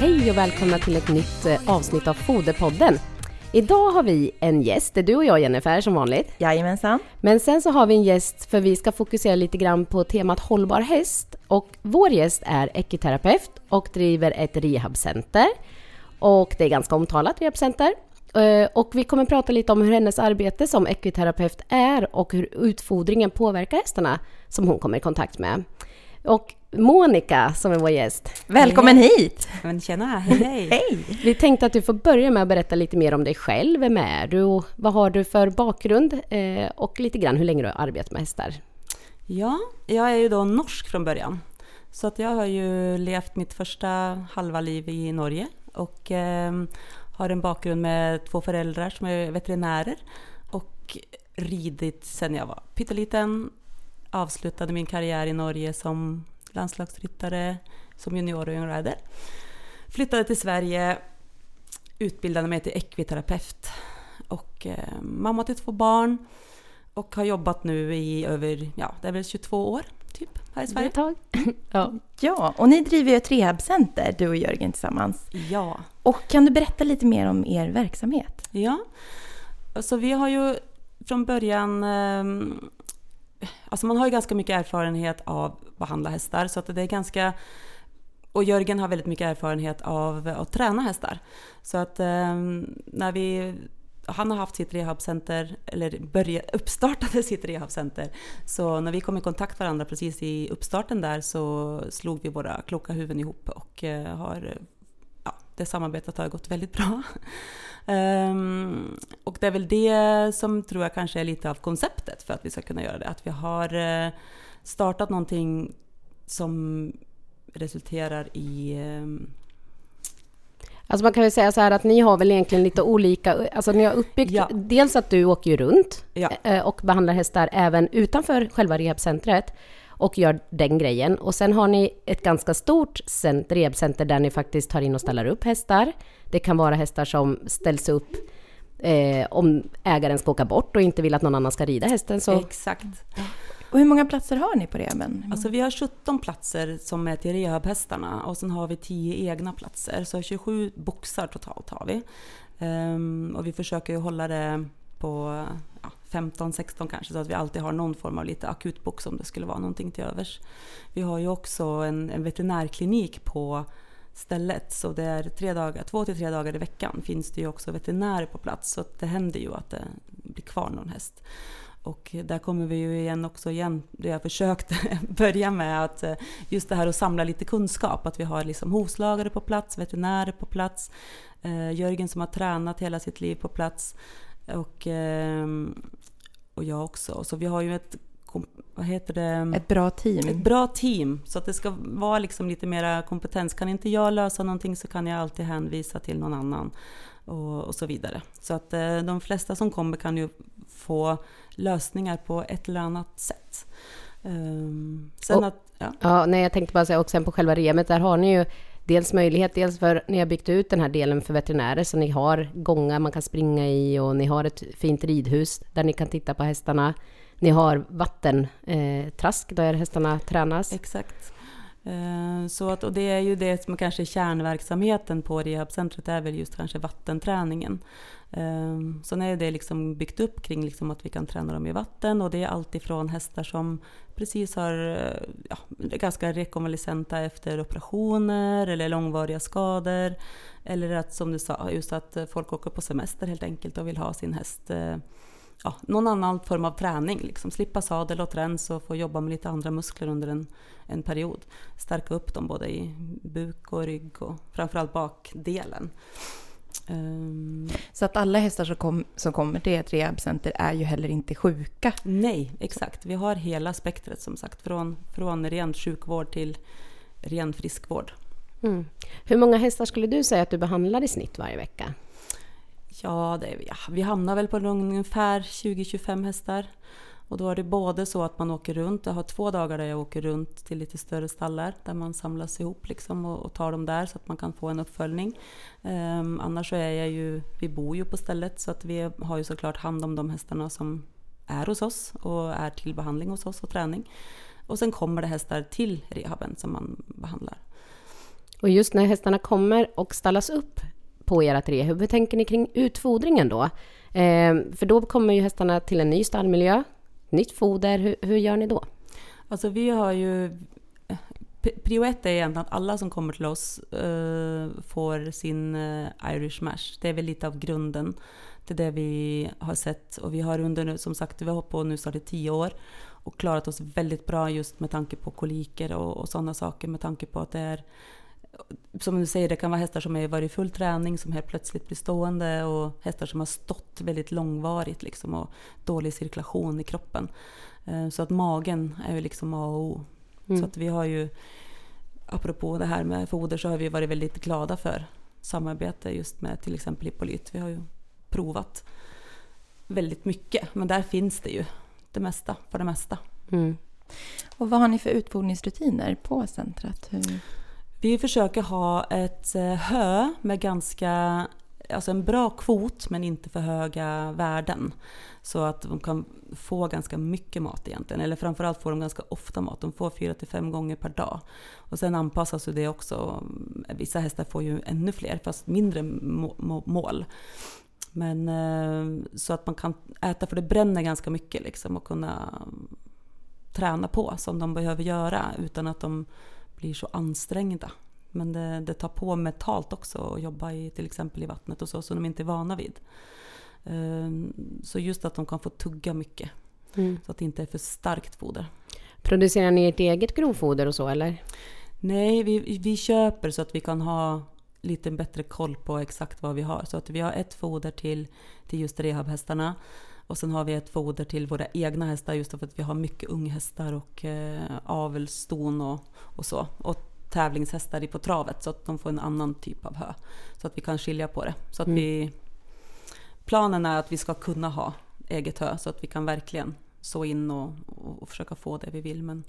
Hej och välkomna till ett nytt eh, avsnitt av Foderpodden. Idag har vi en gäst, det är du och jag Jennifer som vanligt. Jajamensan. Men sen så har vi en gäst för vi ska fokusera lite grann på temat hållbar häst. Och vår gäst är ekiterapeut och driver ett rehabcenter. Och det är ganska omtalat rehabcenter. Eh, Och vi kommer prata lite om hur hennes arbete som ekiterapeut är och hur utfodringen påverkar hästarna som hon kommer i kontakt med. Och Monica som är vår gäst, Välkommen hit! Men tjena, hej hej! Hej! Vi tänkte att du får börja med att berätta lite mer om dig själv. Vem är du och vad har du för bakgrund? Eh, och lite grann hur länge du har arbetat med hästar. Ja, jag är ju då norsk från början. Så att jag har ju levt mitt första halva liv i Norge och eh, har en bakgrund med två föräldrar som är veterinärer och ridit sedan jag var pytteliten. Avslutade min karriär i Norge som landslagsryttare, som junior och jungrider. Flyttade till Sverige, utbildade mig till ekviterapeut och eh, mamma till två barn och har jobbat nu i över, ja, det är väl 22 år typ här i Sverige. ett tag. ja. Ja, och ni driver ju ett rehabcenter, du och Jörgen tillsammans. Ja, Och kan du berätta lite mer om er verksamhet? ja. Alltså vi har ju från början ehm, Alltså man har ju ganska mycket erfarenhet av att behandla hästar så att det är ganska och Jörgen har väldigt mycket erfarenhet av att träna hästar. Så att eh, när vi han har haft sitt rehabcenter, eller började, uppstartade sitt rehabcenter. Så när vi kom i kontakt med varandra precis i uppstarten där så slog vi våra kloka huvuden ihop och eh, har, ja, det samarbetet har gått väldigt bra. Ehm, och det är väl det som tror jag kanske är lite av konceptet för att vi ska kunna göra det. Att vi har eh, startat någonting som resulterar i ehm, Alltså man kan väl säga så här att ni har väl egentligen lite olika, alltså ni har uppbyggt, Ja. dels att du åker ju runt Ja. eh, och behandlar hästar även utanför själva rehabcentret och gör den grejen. Och sen har ni ett ganska stort cent- rehabcenter där ni faktiskt tar in och ställer upp hästar. Det kan vara hästar som ställs upp eh, om ägaren ska åka bort och inte vill att någon annan ska rida hästen. Så Exakt. Och hur många platser har ni på rehaben? Alltså vi har 17 platser som är till rehabhästarna och sen har vi 10 egna platser. Så 27 boxar totalt har vi. Ehm, och vi försöker ju hålla det på ja, 15-16 kanske så att vi alltid har någon form av lite akutbox om det skulle vara någonting till övers. Vi har ju också en, en veterinärklinik på stället så det är tre dagar, två till tre dagar i veckan finns det ju också veterinärer på plats så att det händer ju att det blir kvar någon häst. Och där kommer vi ju igen också igen, det jag försökte börja med att eh, just det här att samla lite kunskap, att vi har liksom hovslagare på plats, veterinärer på plats, eh, Jörgen som har tränat hela sitt liv på plats och, eh, och jag också. Så vi har ju ett, vad heter det? Ett bra team. Ett bra team, så att det ska vara liksom lite mera kompetens. Kan inte jag lösa någonting så kan jag alltid hänvisa till någon annan och, och så vidare. Så att eh, de flesta som kommer kan ju få lösningar på ett eller annat sätt. Um, sen Och- att, ja, Ja, nej, jag tänkte bara säga, och sen på själva remet, där har ni ju dels möjlighet, dels för ni har byggt ut den här delen för veterinärer, så ni har gångar man kan springa i och ni har ett fint ridhus där ni kan titta på hästarna. Ni har vattentrask eh, där hästarna tränas. exakt. Eh, så att, och det är ju det som kanske är kärnverksamheten på rehabcentret, är väl just kanske vattenträningen. Eh, sen Så är det liksom byggt upp kring liksom att vi kan träna dem i vatten och det är alltifrån hästar som precis har eh, ja, ganska rekonvalescenta efter operationer eller långvariga skador. Eller att som du sa, just att folk åker på semester helt enkelt och vill ha sin häst ja, någon annan form av träning. Liksom. Slippa sadel och träns och få jobba med lite andra muskler under en, en period. Stärka upp dem både i buk och rygg och framförallt bakdelen. Ehm, Så att alla hästar som, kom, som kommer till ett rehabcenter är ju heller inte sjuka. nej, exakt. Vi har hela spektret som sagt. Från, från ren sjukvård till ren friskvård. Mm. Hur många hästar skulle du säga att du behandlar i snitt varje vecka? Ja, det, ja vi hamnar väl på ungefär 20-25 hästar. Och då är det både så att man åker runt, jag har två dagar där jag åker runt till lite större stallar där man samlas ihop liksom och, och tar dem där så att man kan få en uppföljning. Um, annars så är jag ju, vi bor ju på stället så att vi har ju såklart hand om de hästarna som är hos oss och är till behandling hos oss och träning. Och sen kommer det hästar till rehaben som man behandlar. Och just när hästarna kommer och stallas upp på era rehab, hur tänker ni kring utfodringen då? Eh, för då kommer ju hästarna till en ny stallmiljö, nytt foder. Hur, hur gör ni då? Alltså vi har ju... Eh, Prio ett är egentligen att alla som kommer till oss eh, får sin eh, Irish Mash. Det är väl lite av grunden till det vi har sett. Och vi har under, som sagt, vi har hållit på nu snart i tio år och klarat oss väldigt bra just med tanke på koliker och, och sådana saker. Med tanke på att det är som du säger, det kan vara hästar som har varit i full träning som helt plötsligt blir stående och hästar som har stått väldigt långvarigt liksom och dålig cirkulation i kroppen. Eh, Så att magen är ju liksom A och O. Mm. Så att vi har ju, apropå det här med foder, så har vi varit väldigt glada för samarbete just med till exempel Hippolyt. Vi har ju provat väldigt mycket, men där finns det ju det mesta, för det mesta. Mm. Och vad har ni för utfodringsrutiner på centret? Hur... Vi försöker ha ett eh, hö med ganska, alltså en bra kvot men inte för höga värden. Så att de kan få ganska mycket mat egentligen, eller framförallt får de ganska ofta mat. De får 4 till fem gånger per dag. Och sen anpassas ju det också. Vissa hästar får ju ännu fler, fast mindre mål. Men eh, så att man kan äta, för det bränner ganska mycket liksom och kunna träna på som de behöver göra utan att de blir så ansträngda. Men det, det tar på mentalt också att jobba i, till exempel i vattnet och så, som de inte är vana vid. Ehm, Så just att de kan få tugga mycket, Mm. så att det inte är för starkt foder. Producerar ni ert eget grovfoder och så eller? Nej, vi, vi köper så att vi kan ha lite bättre koll på exakt vad vi har. Så att vi har ett foder till, till just rehabhästarna. Och sen har vi ett foder till våra egna hästar just för att vi har mycket unghästar och eh, avelston och, och så. Och tävlingshästar i på travet så att de får en annan typ av hö. Så att vi kan skilja på det. Så att Mm. vi, planen är att vi ska kunna ha eget hö så att vi kan verkligen så in och, och, och försöka få det vi vill. Men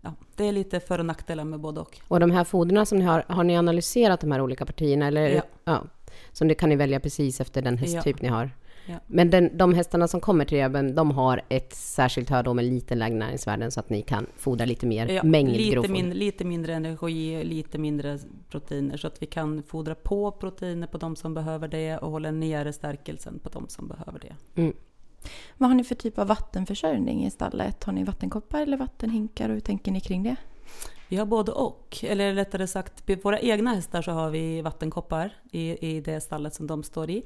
ja, det är lite för och nackdelar med både och. Och de här foderna som ni har, har ni analyserat de här olika partierna? Eller? Ja. Så det kan ni välja precis efter den hästtyp ni har? Ja. Men den, de hästarna som kommer till rehaben, de har ett särskilt hö med lite lägre näringsvärden så att ni kan fodra lite mer Ja, mängd lite, min, lite mindre energi, lite mindre proteiner så att vi kan fodra på proteiner på de som behöver det och hålla nere stärkelsen på de som behöver det. Mm. Vad har ni för typ av vattenförsörjning i stallet? Har ni vattenkoppar eller vattenhinkar och hur tänker ni kring det? Vi har både och, eller rättare sagt, på våra egna hästar så har vi vattenkoppar i, i det stallet som de står i.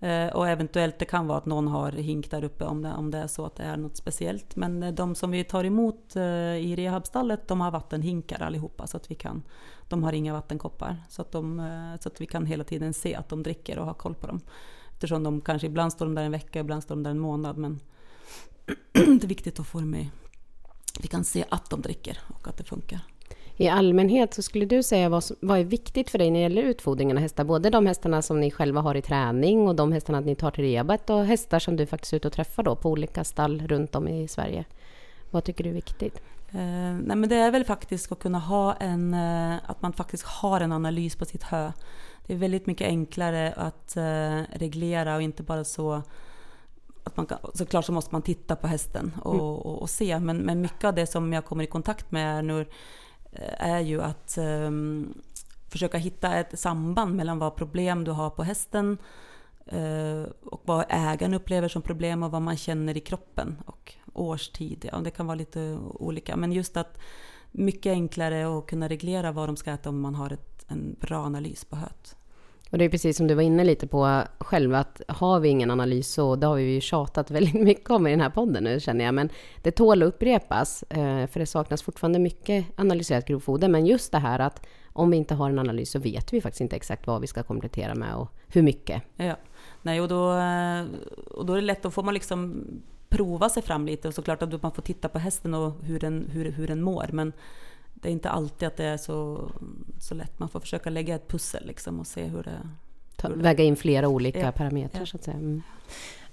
Eh, och eventuellt det kan vara att någon har hink där uppe om det, om det är så att det är något speciellt. Men eh, de som vi tar emot eh, i rehabstallet, de har vattenhinkar allihopa så att vi kan, de har inga vattenkoppar. Så att, de, eh, så att vi kan hela tiden se att de dricker och ha koll på dem. Eftersom de kanske ibland står de där en vecka, ibland står de där en månad. Men det är viktigt att få dem i, vi kan se att de dricker och att det funkar. I allmänhet så skulle du säga vad, som, vad är viktigt för dig när det gäller utfodringen av hästar? Både de hästarna som ni själva har i träning och de hästarna ni tar till rehabet och hästar som du faktiskt är ute och träffar då på olika stall runt om i Sverige. Vad tycker du är viktigt? Eh, nej men det är väl faktiskt att kunna ha en, eh, att man faktiskt har en analys på sitt hö. Det är väldigt mycket enklare att eh, reglera och inte bara så att man kan, såklart så måste man titta på hästen och, Mm. och, och se. Men, men mycket av det som jag kommer i kontakt med nu eh, Eh, är ju att ehm, försöka hitta ett samband mellan vad problem du har på hästen eh, och vad ägaren upplever som problem och vad man känner i kroppen och årstid. Ja, det kan vara lite olika. Men just att mycket enklare att kunna reglera vad de ska äta om man har ett, en bra analys på höet. Och det är precis som du var inne lite på själv, att har vi ingen analys så, det har vi ju tjatat väldigt mycket om i den här podden nu känner jag, men det tål att upprepas, eh, för det saknas fortfarande mycket analyserat grovfoder, men just det här att om vi inte har en analys så vet vi faktiskt inte exakt vad vi ska komplettera med och hur mycket. Ja. Nej, och, då, eh, och då är det lätt, då får man liksom prova sig fram lite och såklart att man får titta på hästen och hur den, hur, hur den mår. Men det är inte alltid att det är så, så lätt. Man får försöka lägga ett pussel liksom och se hur det... Ta, Hur det- väga in flera olika Ja, parametrar ja. så att säga. Mm.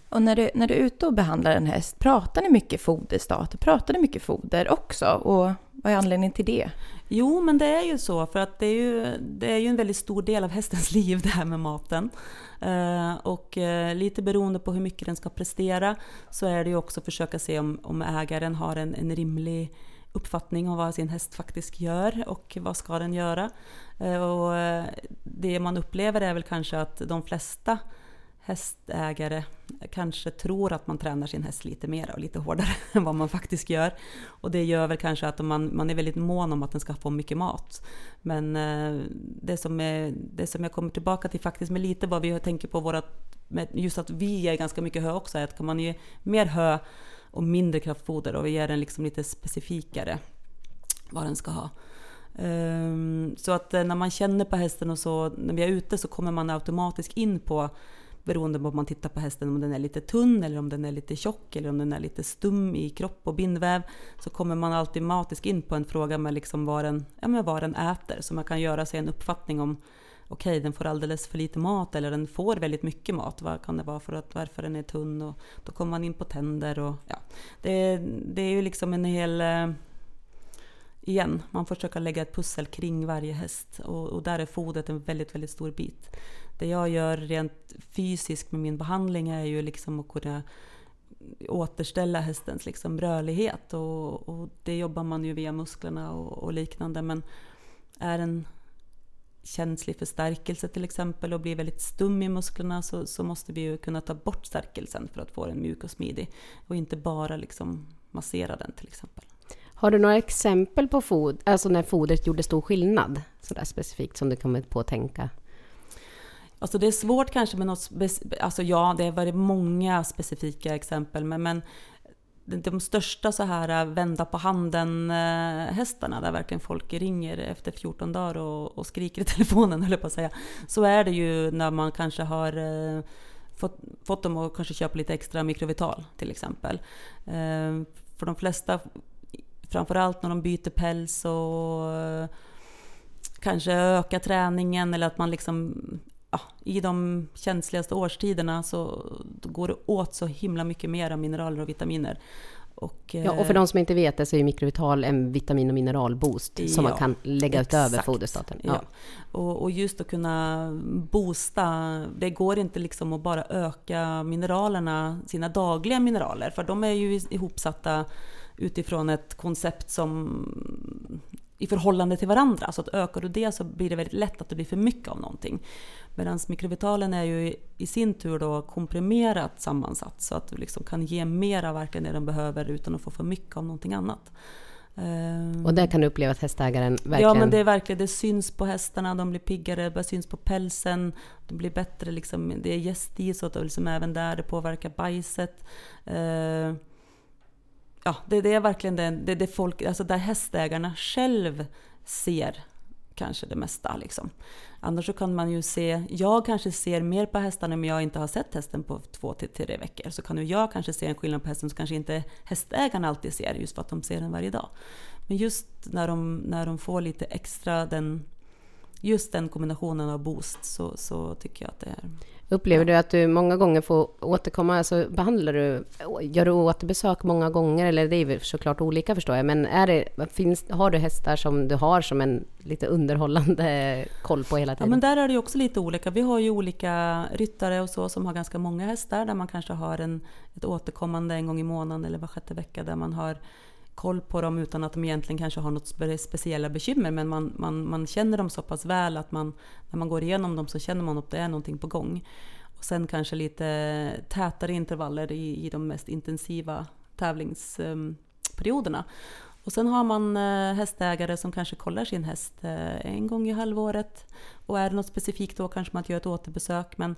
Och när du, när du är ute och behandlar en häst, pratar ni mycket foderstat? Pratar ni mycket foder också? Och vad är anledningen till det? Jo, men det är ju så, för att det är ju, det är ju en väldigt stor del av hästens liv det här med maten. Eh, och eh, lite beroende på hur mycket den ska prestera så är det ju också att försöka se om, om ägaren har en, en rimlig uppfattning om vad sin häst faktiskt gör och vad ska den göra. Eh, och eh, det man upplever är väl kanske att de flesta hästägare kanske tror att man tränar sin häst lite mer och lite hårdare än vad man faktiskt gör. Och det gör väl kanske att man, man är väldigt mån om att den ska få mycket mat. Men eh, det som, är, det som jag kommer tillbaka till faktiskt med lite vad vi tänker på vårat, just att vi ger ganska mycket hö också, är att kan man ge mer hö och mindre kraftfoder och vi ger den liksom lite specifikare vad den ska ha. Ehm, så att eh, när man känner på hästen och så, när vi är ute så kommer man automatiskt in på beroende på om man tittar på hästen, om den är lite tunn eller om den är lite tjock eller om den är lite stum i kropp och bindväv så kommer man automatiskt in på en fråga med liksom vad, den, ja, med vad den äter så man kan göra sig en uppfattning om okej, den får alldeles för lite mat eller den får väldigt mycket mat. Vad kan det vara för att, varför den är tunn? Och då kommer man in på tänder och ja, det, det är ju liksom en hel eh, igen, man får försöka lägga ett pussel kring varje häst och, och där är fodret en väldigt, väldigt stor bit. Det jag gör rent fysiskt med min behandling är ju liksom att kunna återställa hästens liksom rörlighet och, och det jobbar man ju via musklerna och, och liknande. Men är en känslig för stärkelse till exempel och blir väldigt stum i musklerna så, så måste vi ju kunna ta bort stärkelsen för att få den mjuk och smidig och inte bara liksom massera den till exempel. Har du några exempel på fod, alltså när fodret gjorde stor skillnad? Sådär specifikt som du kommer på att tänka. Alltså det är svårt kanske med något, alltså ja det har varit många specifika exempel men, men de, största så här äh, vända-på-handen-hästarna äh, där verkligen folk ringer efter 14 dagar och, och skriker i telefonen höll jag på att säga. Så är det ju när man kanske har äh, fått, fått dem att kanske köpa lite extra mikrovital till exempel. För de flesta, framförallt när de byter päls och kanske öka träningen eller att man liksom ja, i de känsligaste årstiderna så går det åt så himla mycket mer av mineraler och vitaminer. Och, Ja, och för eh, de som inte vet det så är Mikrovital en vitamin och mineralboost som man Ja, kan lägga utöver exakt. foderstaten. Ja. Och, och just att kunna boosta, det går inte liksom att bara öka mineralerna, sina dagliga mineraler, för de är ju ihopsatta utifrån ett koncept som i förhållande till varandra. Så att ökar du det så blir det väldigt lätt att det blir för mycket av någonting. Medan mikrovitalen är ju i- sin tur då komprimerat sammansatt så att du liksom kan ge mer av verkligen det de behöver utan att få för mycket av någonting annat. Och där kan du uppleva att hästägaren verkligen... Ja men det är verkligen, det syns på hästarna, de blir piggare, det syns på pälsen, de blir bättre liksom, det är gäst i så att det liksom även där det påverkar bajset. Ja, det, det är verkligen det, det, det folk, alltså där hästägarna själv ser kanske det mesta liksom. Annars så kan man ju se, jag kanske ser mer på hästarna om jag inte har sett hästen på två till tre veckor. Så kan ju jag kanske se en skillnad på hästen som kanske inte hästägarna alltid ser, just för att de ser den varje dag. Men just när de, när de får lite extra den, just den kombinationen av boost så, så tycker jag att det är... Upplever du att du många gånger får återkomma, alltså behandlar du, gör du återbesök många gånger, eller det är väl såklart olika förstår jag, men är det, finns, har du hästar som du har som en lite underhållande koll på hela Ja tiden? men där är det ju också lite olika. Vi har ju olika ryttare och så som har ganska många hästar där man kanske har en, ett återkommande en gång i månaden eller var sjätte vecka där man har koll på dem utan att de egentligen kanske har något spe- speciella bekymmer men man, man, man känner dem så pass väl att man, när man går igenom dem så känner man att det är någonting på gång. Och sen kanske lite tätare intervaller i, i de mest intensiva tävlingsperioderna. Ehm, Och sen har man eh, hästägare som kanske kollar sin häst eh, en gång i halvåret. Och är det något specifikt då kanske man gör ett återbesök. Men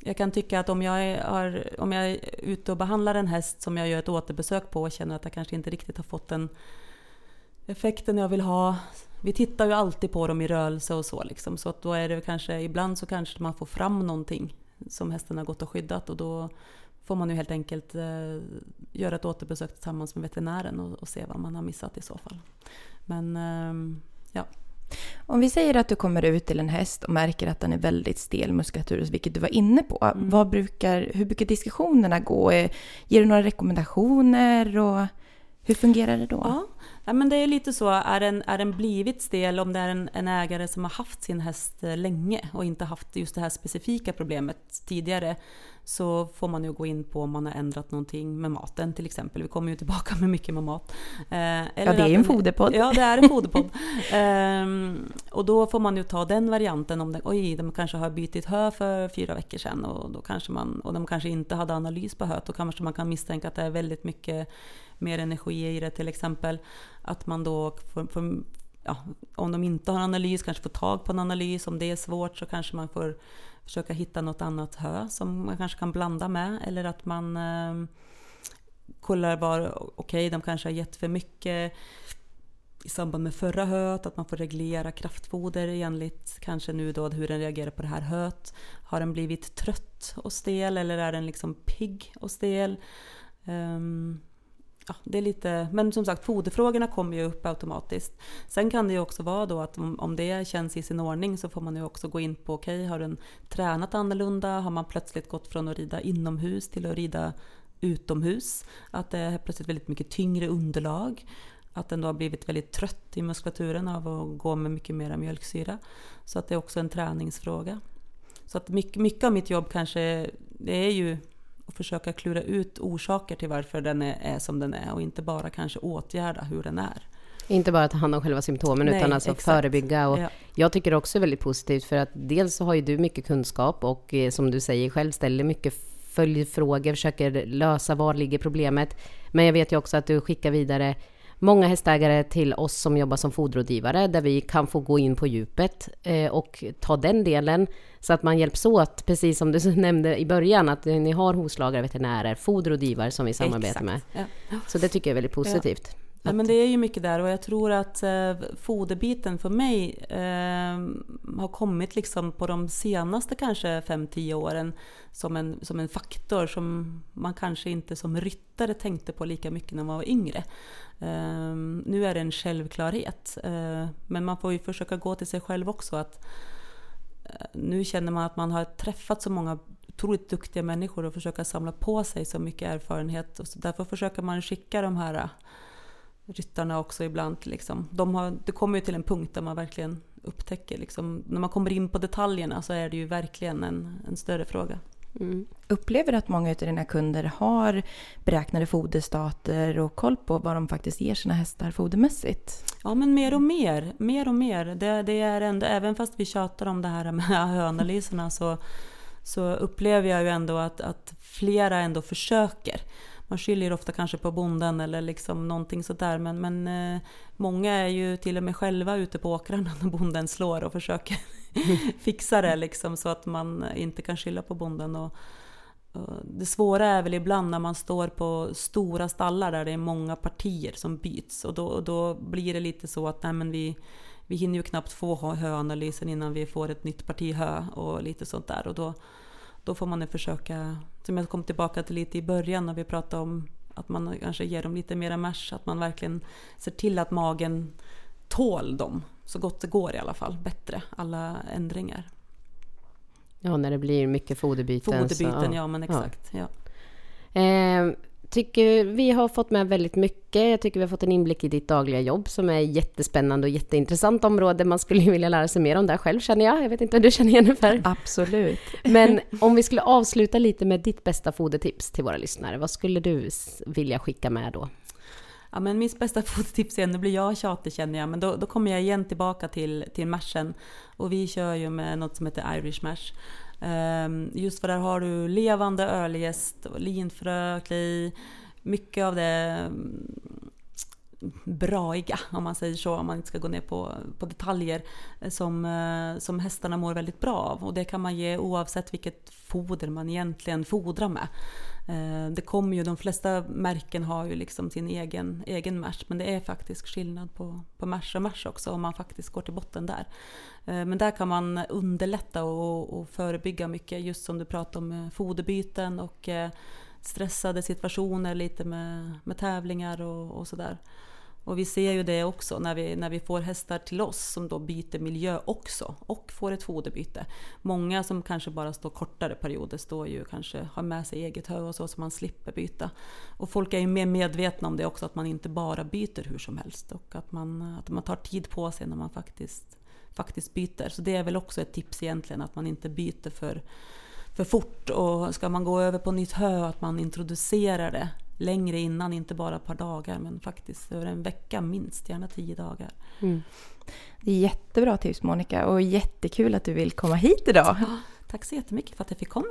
jag kan tycka att om jag, är, om jag är ute och behandlar en häst som jag gör ett återbesök på och känner att jag kanske inte riktigt har fått den effekten jag vill ha. Vi tittar ju alltid på dem i rörelse och så liksom. Så att då är det kanske, ibland så kanske man får fram någonting som hästen har gått och skyddat och då får man ju helt enkelt eh, göra ett återbesök tillsammans med veterinären och, och se vad man har missat i så fall. Men eh, ja. Om vi säger att du kommer ut till en häst och märker att den är väldigt stel muskulatur, vilket du var inne på. Mm. Vad brukar, hur brukar diskussionerna gå? Eh, Ger du några rekommendationer? Och hur fungerar det då? Ja, ja men det är lite så. Är den, är den blivit stel om det är en, en ägare som har haft sin häst eh, länge och inte haft just det här specifika problemet tidigare så får man ju gå in på om man har ändrat någonting med maten till exempel. Vi kommer ju tillbaka med mycket med mat. Eh, Ja, det är ju en foderpodd. Ja, det är en foderpodd. Ehm, och då får man ju ta den varianten om den, oj, de kanske har bytt hö för fyra veckor sedan och, då kanske man, och de kanske inte hade analys på höet. Då kanske man kan misstänka att det är väldigt mycket mer energi i det till exempel. Att man då får, får ja, om de inte har analys, kanske får tag på en analys. Om det är svårt så kanske man får försöka hitta något annat hö som man kanske kan blanda med. Eller att man eh, kollar var, okej, de kanske har gett för mycket i samband med förra höet, att man får reglera kraftfoder enligt kanske nu då hur den reagerar på det här höet. Har den blivit trött och stel eller är den liksom pigg och stel? Um, ja, det är lite, men som sagt foderfrågorna kommer ju upp automatiskt. Sen kan det ju också vara då att om, om det känns i sin ordning så får man ju också gå in på, okej har den tränat annorlunda? Har man plötsligt gått från att rida inomhus till att rida utomhus? Att det är plötsligt väldigt mycket tyngre underlag? Att den då har blivit väldigt trött i muskulaturen av att gå med mycket mera mjölksyra. Så att det är också en träningsfråga. Så att mycket, mycket av mitt jobb kanske, det är ju att försöka klura ut orsaker till varför den är, är som den är och inte bara kanske åtgärda hur den är. Inte bara ta hand om själva symptomen Nej, utan alltså exakt. förebygga. Och Ja. Jag tycker också är väldigt positivt för att dels så har ju du mycket kunskap och eh, som du säger själv ställer mycket följdfrågor, försöker lösa var ligger problemet. Men jag vet ju också att du skickar vidare många hästägare till oss som jobbar som foderrådgivare där vi kan få gå in på djupet eh, och ta den delen så att man hjälps åt, precis som du nämnde i början, att ni har hovslagare, veterinärer, foderrådgivare som vi samarbetar med. Exakt. Ja. Så det tycker jag är väldigt positivt. Ja, men det är ju mycket där och jag tror att eh, foderbiten för mig eh, har kommit liksom på de senaste kanske 5-10 åren som en, som en faktor som man kanske inte som ryttare tänkte på lika mycket när man var yngre. Eh, nu är det en självklarhet, eh, men man får ju försöka gå till sig själv också. att eh, Nu känner man att man har träffat så många otroligt duktiga människor och försöka samla på sig så mycket erfarenhet. Och så därför försöker man skicka de här eh, ryttarna också ibland. Liksom. De har, det kommer ju till en punkt där man verkligen upptäcker, liksom, när man kommer in på detaljerna så är det ju verkligen en, en större fråga. Mm. Upplever du att många av dina kunder har beräknade foderstater och koll på vad de faktiskt ger sina hästar fodermässigt? Ja men mer och mer, mer och mer. Det, det är ändå, även fast vi tjatar om det här med höanalyserna så, så upplever jag ju ändå att, att flera ändå försöker. Man skyller ofta kanske på bonden eller liksom någonting sådär men, men eh, många är ju till och med själva ute på åkrarna när bonden slår och försöker fixa det liksom så att man inte kan skylla på bonden. Och, och det svåra är väl ibland när man står på stora stallar där det är många partier som byts och då, och då blir det lite så att nej, men vi, vi hinner ju knappt få höanalysen innan vi får ett nytt parti hö och lite sånt där. Och då, då får man ju försöka, som jag kom tillbaka till lite i början när vi pratade om att man kanske ger dem lite mera mash, att man verkligen ser till att magen tål dem så gott det går i alla fall, bättre, alla ändringar. Ja, när det blir mycket foderbyten. så, Foderbyten, ja men exakt. Ja. Eh, tycker vi har fått med väldigt mycket. Jag tycker vi har fått en inblick i ditt dagliga jobb som är jättespännande och jätteintressant område. Man skulle vilja lära sig mer om det själv känner jag. Jag vet inte hur du känner Jennifer. Absolut. Men om vi skulle avsluta lite med ditt bästa fodertips till våra lyssnare. Vad skulle du vilja skicka med då? Ja, men mitt bästa fototips igen, nu blir jag tjatig känner jag, men då, då kommer jag igen tillbaka till, till mashen. Och vi kör ju med något som heter Irish mash. Ehm, just för där har du levande ölgäst, linfrö, kli, mycket av det mm, braiga, om man säger så, om man inte ska gå ner på, på detaljer, eh, som, eh, som hästarna mår väldigt bra av. Och det kan man ge oavsett vilket foder man egentligen fodrar med. Eh, det kommer ju, de flesta märken har ju liksom sin egen, egen mash, men det är faktiskt skillnad på, på mash och mash också om man faktiskt går till botten där. Eh, men där kan man underlätta och, och förebygga mycket, just som du pratade om eh, foderbyten och stressade situationer lite med, med tävlingar och, och sådär. Och vi ser ju det också när vi, när vi får hästar till oss som då byter miljö också och får ett foderbyte. Många som kanske bara står kortare perioder står ju kanske har med sig eget hö och så så man slipper byta. Och folk är ju mer medvetna om det också att man inte bara byter hur som helst och att man, att man tar tid på sig när man faktiskt, faktiskt byter. Så det är väl också ett tips egentligen att man inte byter för för fort och ska man gå över på nytt hö att man introducerar det längre innan, inte bara ett par dagar men faktiskt över en vecka minst, gärna tio dagar. Det är jättebra tips Monica och jättekul att du vill komma hit idag. Ja, tack så jättemycket för att jag fick komma.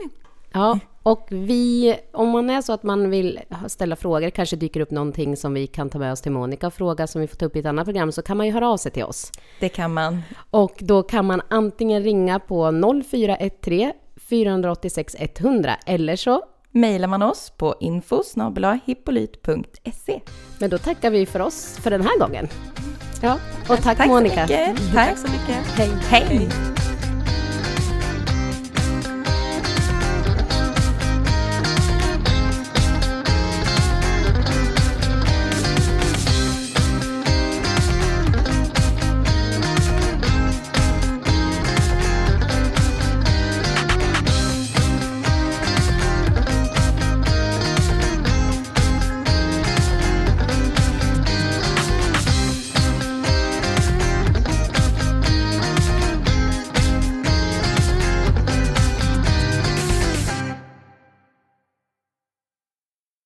Ja, och vi, om man är så att man vill ställa frågor, kanske dyker upp någonting som vi kan ta med oss till Monica och fråga som vi får ta upp i ett annat program, så kan man ju höra av sig till oss. Det kan man. Och då kan man antingen ringa på 0413 486 100 eller så, Mailar man oss på info men då tackar vi för oss för den här gången. Ja, och tack, Tack Monica. så mycket. Tack så mycket. Hej. Hej.